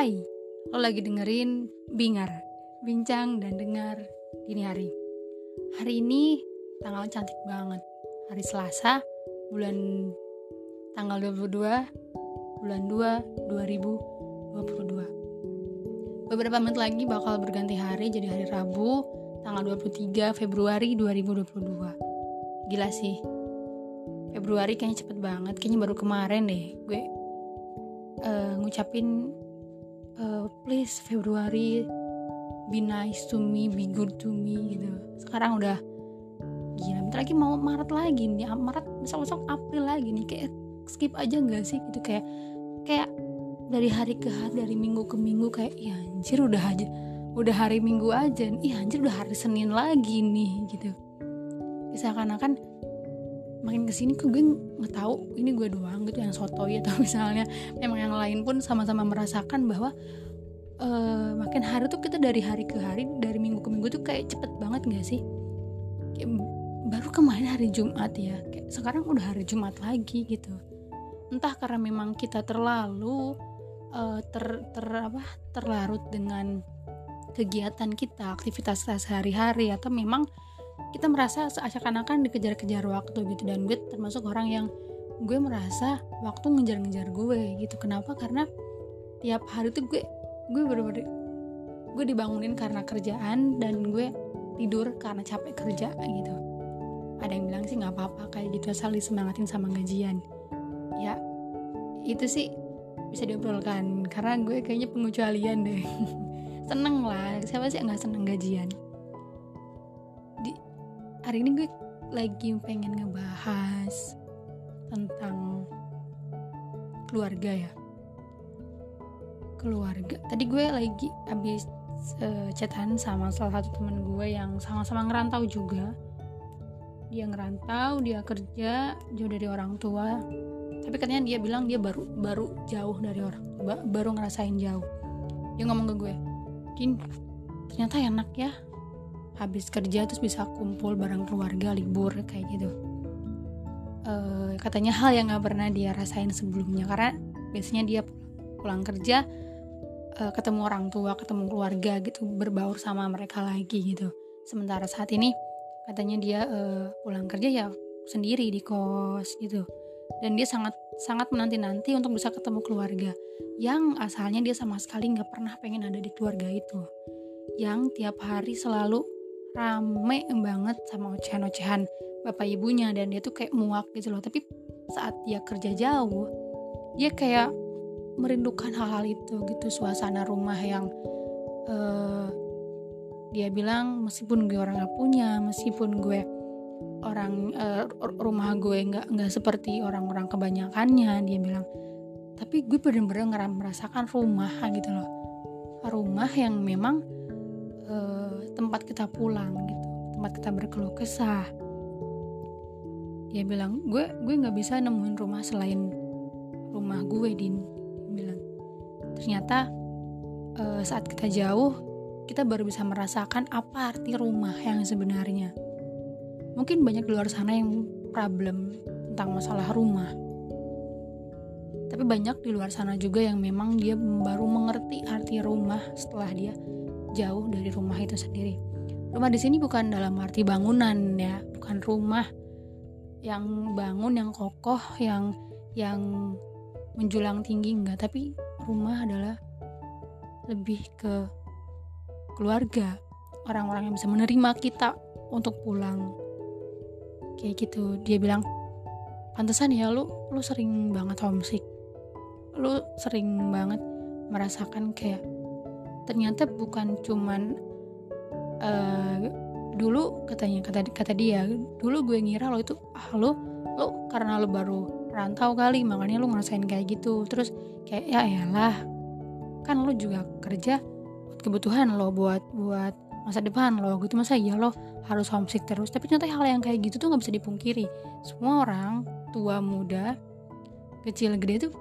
Hai, lo lagi dengerin Bingar, Bincang dan Dengar Dini Hari. Hari ini tanggal cantik banget. Hari Selasa, bulan tanggal 22, bulan 2, 2022 Beberapa menit lagi bakal berganti hari jadi hari Rabu, tanggal 23 Februari 2022 Gila sih, Februari kayaknya cepet banget, kayaknya baru kemarin deh gue uh, ngucapin uh, please Februari be nice to me be good to me gitu. Sekarang udah gila bentar lagi mau Maret lagi nih Maret besok-besok April lagi nih kayak skip aja nggak sih gitu kayak kayak dari hari ke hari dari minggu ke minggu kayak ya anjir udah aja udah hari minggu aja nih anjir udah hari Senin lagi nih gitu. Seakan-akan makin ke sini kok gue nggak tahu ini gue doang gitu yang sotoy atau misalnya memang yang lain pun sama-sama merasakan bahwa uh, makin hari tuh kita dari hari ke hari dari minggu ke minggu tuh kayak cepet banget gak sih? Kayak baru kemarin hari Jumat ya kayak sekarang udah hari Jumat lagi gitu. Entah karena memang kita terlalu uh, ter, ter apa terlarut dengan kegiatan kita aktivitas sehari-hari atau memang kita merasa seakan-akan dikejar-kejar waktu gitu. Dan gue termasuk orang yang gue merasa waktu ngejar-ngejar gue gitu. Kenapa? Karena tiap hari tuh gue gue bener-bener gue dibangunin karena kerjaan dan gue tidur karena capek kerja gitu. Ada yang bilang sih nggak apa-apa kayak gitu asal disemangatin sama gajian. Ya itu sih bisa diobrolkan. Karena gue kayaknya pengecualian deh. Seneng lah. Siapa sih nggak seneng gajian hari ini gue lagi pengen ngebahas tentang keluarga ya. Keluarga. Tadi gue lagi habis uh, chatan sama salah satu temen gue yang sama-sama ngerantau juga. Dia ngerantau dia kerja jauh dari orang tua. Tapi katanya dia bilang dia baru baru jauh dari orang baru ngerasain jauh. Dia ngomong ke gue Din ternyata enak ya habis kerja terus bisa kumpul bareng keluarga libur kayak gitu. Uh, katanya hal yang nggak pernah dia rasain sebelumnya karena biasanya dia pulang kerja uh, ketemu orang tua ketemu keluarga gitu berbaur sama mereka lagi gitu. Sementara saat ini katanya dia uh, pulang kerja ya sendiri di kos gitu. Dan dia sangat sangat menanti nanti untuk bisa ketemu keluarga yang asalnya dia sama sekali nggak pernah pengen ada di keluarga itu. Yang tiap hari selalu rame banget sama ocehan-ocehan bapak ibunya dan dia tuh kayak muak gitu loh. Tapi saat dia kerja jauh dia kayak merindukan hal-hal itu gitu suasana rumah yang uh, dia bilang meskipun gue orang gak punya meskipun gue orang uh, rumah gue nggak nggak seperti orang-orang kebanyakannya dia bilang. Tapi gue bener-bener merasakan rumah gitu loh. Rumah yang memang tempat kita pulang gitu tempat kita berkeluh kesah. Dia bilang gue gue nggak bisa nemuin rumah selain rumah gue din. Dia bilang. Ternyata uh, saat kita jauh kita baru bisa merasakan apa arti rumah yang sebenarnya. Mungkin banyak di luar sana yang problem tentang masalah rumah. Tapi banyak di luar sana juga yang memang dia baru mengerti arti rumah setelah dia jauh dari rumah itu sendiri. Rumah di sini bukan dalam arti bangunan ya, bukan rumah yang bangun yang kokoh yang yang menjulang tinggi enggak, tapi rumah adalah lebih ke keluarga, orang-orang yang bisa menerima kita untuk pulang. Kayak gitu. Dia bilang, "Pantesan ya lu lu sering banget homesick. Lu sering banget merasakan kayak ternyata bukan cuman uh, dulu katanya kata kata dia dulu gue ngira lo itu ah lo lo karena lo baru rantau kali makanya lo ngerasain kayak gitu. Terus kayak ya elah kan lo juga kerja buat kebutuhan lo buat buat masa depan lo. Gitu masa iya lo harus homesick terus? Tapi ternyata hal yang kayak gitu tuh nggak bisa dipungkiri. Semua orang tua muda kecil gede tuh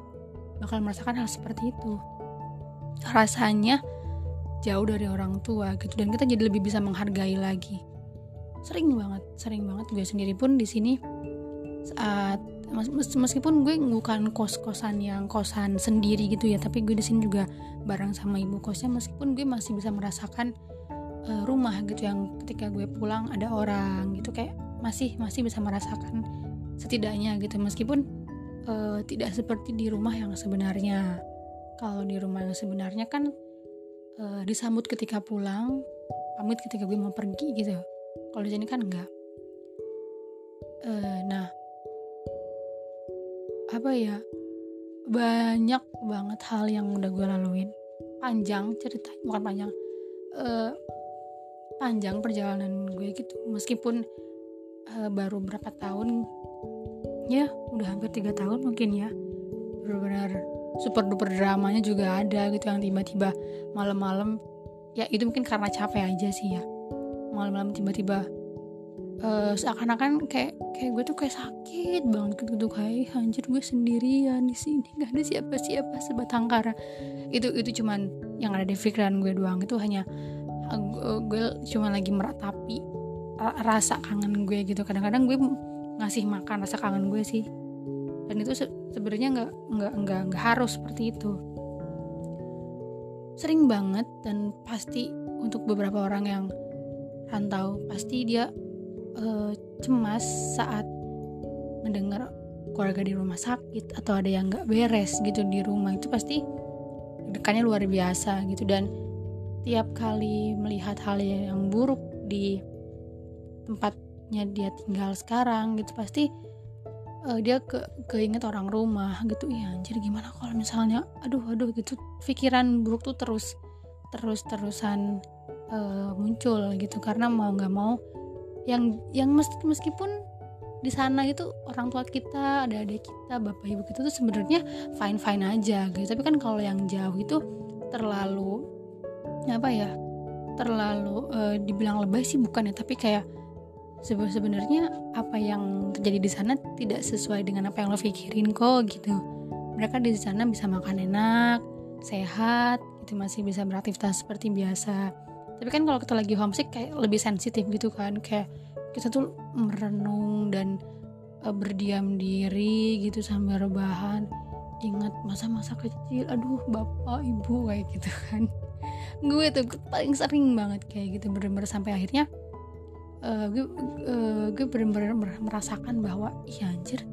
bakal merasakan hal seperti itu. Rasanya jauh dari orang tua gitu. Dan kita jadi lebih bisa menghargai lagi. Sering banget sering banget gue sendiri pun di sini saat meskipun gue bukan kos kosan yang kosan sendiri gitu ya tapi gue di sini juga bareng sama ibu kosnya meskipun gue masih bisa merasakan uh, rumah gitu yang ketika gue pulang ada orang gitu kayak masih masih bisa merasakan setidaknya gitu. Meskipun uh, tidak seperti di rumah yang sebenarnya. Kalau di rumah yang sebenarnya kan uh, disambut ketika pulang pamit ketika gue mau pergi gitu. Kalau di sini kan enggak. Uh, nah apa ya banyak banget hal yang udah gue laluin. Panjang cerita bukan panjang. Uh, panjang perjalanan gue gitu. Meskipun uh, baru berapa tahun ya udah hampir tiga tahun mungkin ya. Benar-benar super duper dramanya juga ada gitu yang tiba-tiba malam-malam ya itu mungkin karena capek aja sih ya. Malam-malam tiba-tiba uh, seakan-akan kayak kayak gue tuh kayak sakit banget gitu kayak anjir gue sendirian di sini nggak ada siapa-siapa sebatang kara itu itu cuman yang ada di pikiran gue doang. Itu hanya uh, gue cuma lagi meratapi rasa kangen gue gitu. Kadang-kadang gue ngasih makan rasa kangen gue sih. Dan itu sebenarnya nggak nggak nggak nggak harus seperti itu. Sering banget dan pasti untuk beberapa orang yang rantau pasti dia uh, cemas saat mendengar keluarga di rumah sakit atau ada yang nggak beres gitu di rumah. Itu pasti dekannya luar biasa gitu. Dan tiap kali melihat hal yang buruk di tempatnya dia tinggal sekarang gitu pasti uh, dia ke keinget orang rumah gitu ya anjir gimana kalau misalnya aduh aduh gitu. Pikiran buruk tuh terus terus terusan uh, muncul gitu. Karena mau nggak mau yang yang meskipun di sana itu orang tua kita ada adik kita bapak ibu kita tuh sebenarnya fine fine aja gitu. Tapi kan kalau yang jauh itu terlalu apa ya terlalu uh, dibilang lebay sih bukan ya. Tapi kayak sebenarnya apa yang terjadi di sana tidak sesuai dengan apa yang lo pikirin kok gitu. Mereka di sana bisa makan enak sehat itu masih bisa beraktivitas seperti biasa. Tapi kan kalau kita lagi homesick kayak lebih sensitif gitu kan kayak kita tuh merenung dan uh, berdiam diri gitu sambil rebahan. Ingat masa-masa kecil aduh bapak ibu kayak gitu kan. Gue tuh paling sering banget kayak gitu bener-bener sampai akhirnya uh, gue uh, gue bener-bener merasakan bahwa iya anjir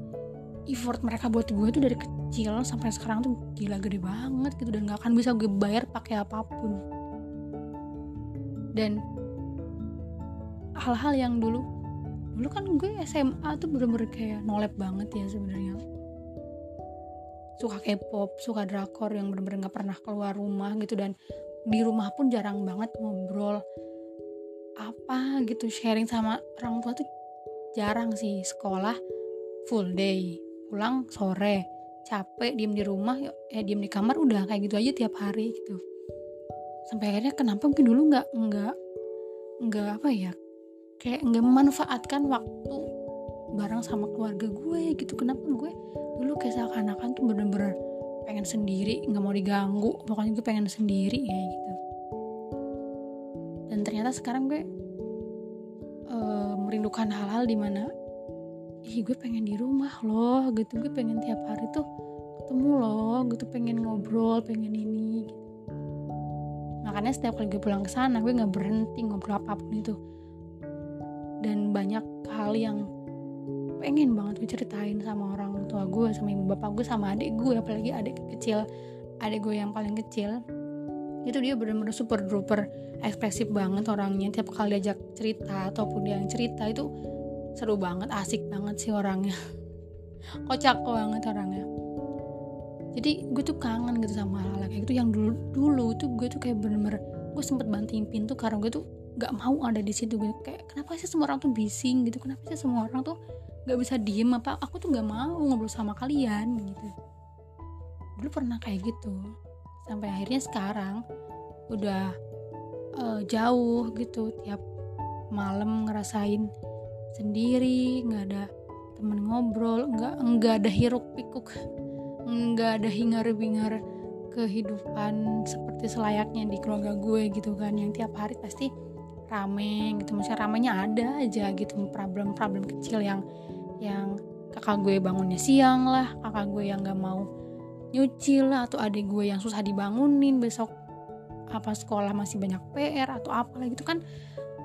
effort mereka buat gue tuh dari kecil sampai sekarang tuh gila gede banget gitu dan gak akan bisa gue bayar pakai apa pun. Dan hal-hal yang dulu dulu kan gue SMA tuh bener-bener kayak nolep banget ya sebenarnya. Suka K-pop, suka drakor yang bener-bener gak pernah keluar rumah gitu dan di rumah pun jarang banget ngobrol apa gitu. Sharing sama orang tua tuh jarang sih. Sekolah full day pulang sore capek diem di rumah eh diem di kamar udah kayak gitu aja tiap hari gitu. Sampai akhirnya kenapa mungkin dulu nggak nggak nggak apa ya kayak nggak memanfaatkan waktu bareng sama keluarga gue gitu. Kenapa gue dulu kayak seakan-akan tuh bener-bener pengen sendiri nggak mau diganggu pokoknya gue pengen sendiri ya gitu ternyata sekarang gue uh, merindukan hal-hal di mana ih gue pengen di rumah loh gitu. Gue pengen tiap hari tuh ketemu loh gitu. Pengen ngobrol pengen ini gitu. Makanya setiap kali gue pulang ke sana gue nggak berhenti ngobrol apa pun itu. Dan banyak hal yang pengen banget gue ceritain sama orang tua gue sama ibu bapak gue sama adik gue apalagi adik kecil adik gue yang paling kecil itu dia bener-bener super duper ekspresif banget orangnya. Tiap kali diajak cerita ataupun dia yang cerita itu seru banget asik banget sih orangnya. Kocak banget orangnya. Jadi gue tuh kangen gitu sama hal-hal kayak gitu. Yang dulu dulu tuh gue tuh kayak bener-bener gue sempet banting pintu karena gue tuh gak mau ada di situ. Gue kayak kenapa sih semua orang tuh bising? Gitu. Kenapa sih semua orang tuh gak bisa diem? Apa aku tuh gak mau ngobrol sama kalian? Gitu. Dulu pernah kayak gitu sampai akhirnya sekarang udah uh, jauh gitu tiap malam ngerasain sendiri nggak ada temen ngobrol nggak nggak ada hiruk pikuk nggak ada hingar-bingar kehidupan seperti selayaknya di keluarga gue gitu kan. Yang tiap hari pasti rame gitu maksudnya ramenya ada aja gitu problem-problem kecil yang yang kakak gue bangunnya siang lah kakak gue yang gak mau nyuci lah atau adik gue yang susah dibangunin besok apa sekolah masih banyak PR atau apa lagi itu kan.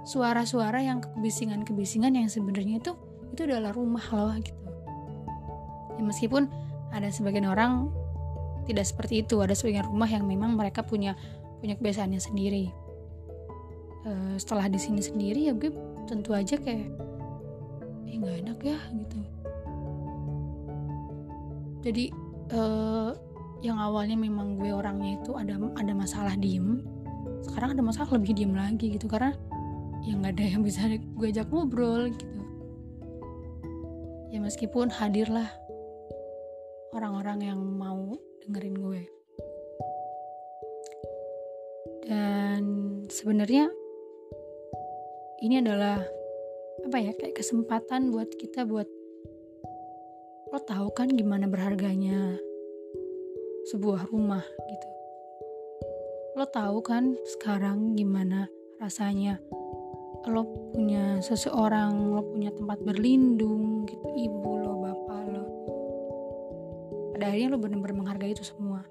Suara-suara yang kebisingan-kebisingan yang sebenarnya itu itu adalah rumah loh gitu. Ya meskipun ada sebagian orang tidak seperti itu ada sebagian rumah yang memang mereka punya punya kebiasaannya sendiri. Uh, setelah di sini sendiri ya gue tentu aja kayak eh nggak enak ya gitu. Jadi uh, yang awalnya memang gue orangnya itu ada ada masalah diem sekarang ada masalah lebih diem lagi gitu karena ya nggak ada yang bisa gue ajak ngobrol gitu. Ya meskipun hadirlah orang-orang yang mau dengerin gue. Dan sebenarnya ini adalah apa ya kayak kesempatan buat kita buat tahu kan gimana berharganya sebuah rumah gitu. Lo tahu kan sekarang gimana rasanya lo punya seseorang lo punya tempat berlindung gitu ibu lo bapak lo. Pada akhirnya lo benar-benar menghargai itu semua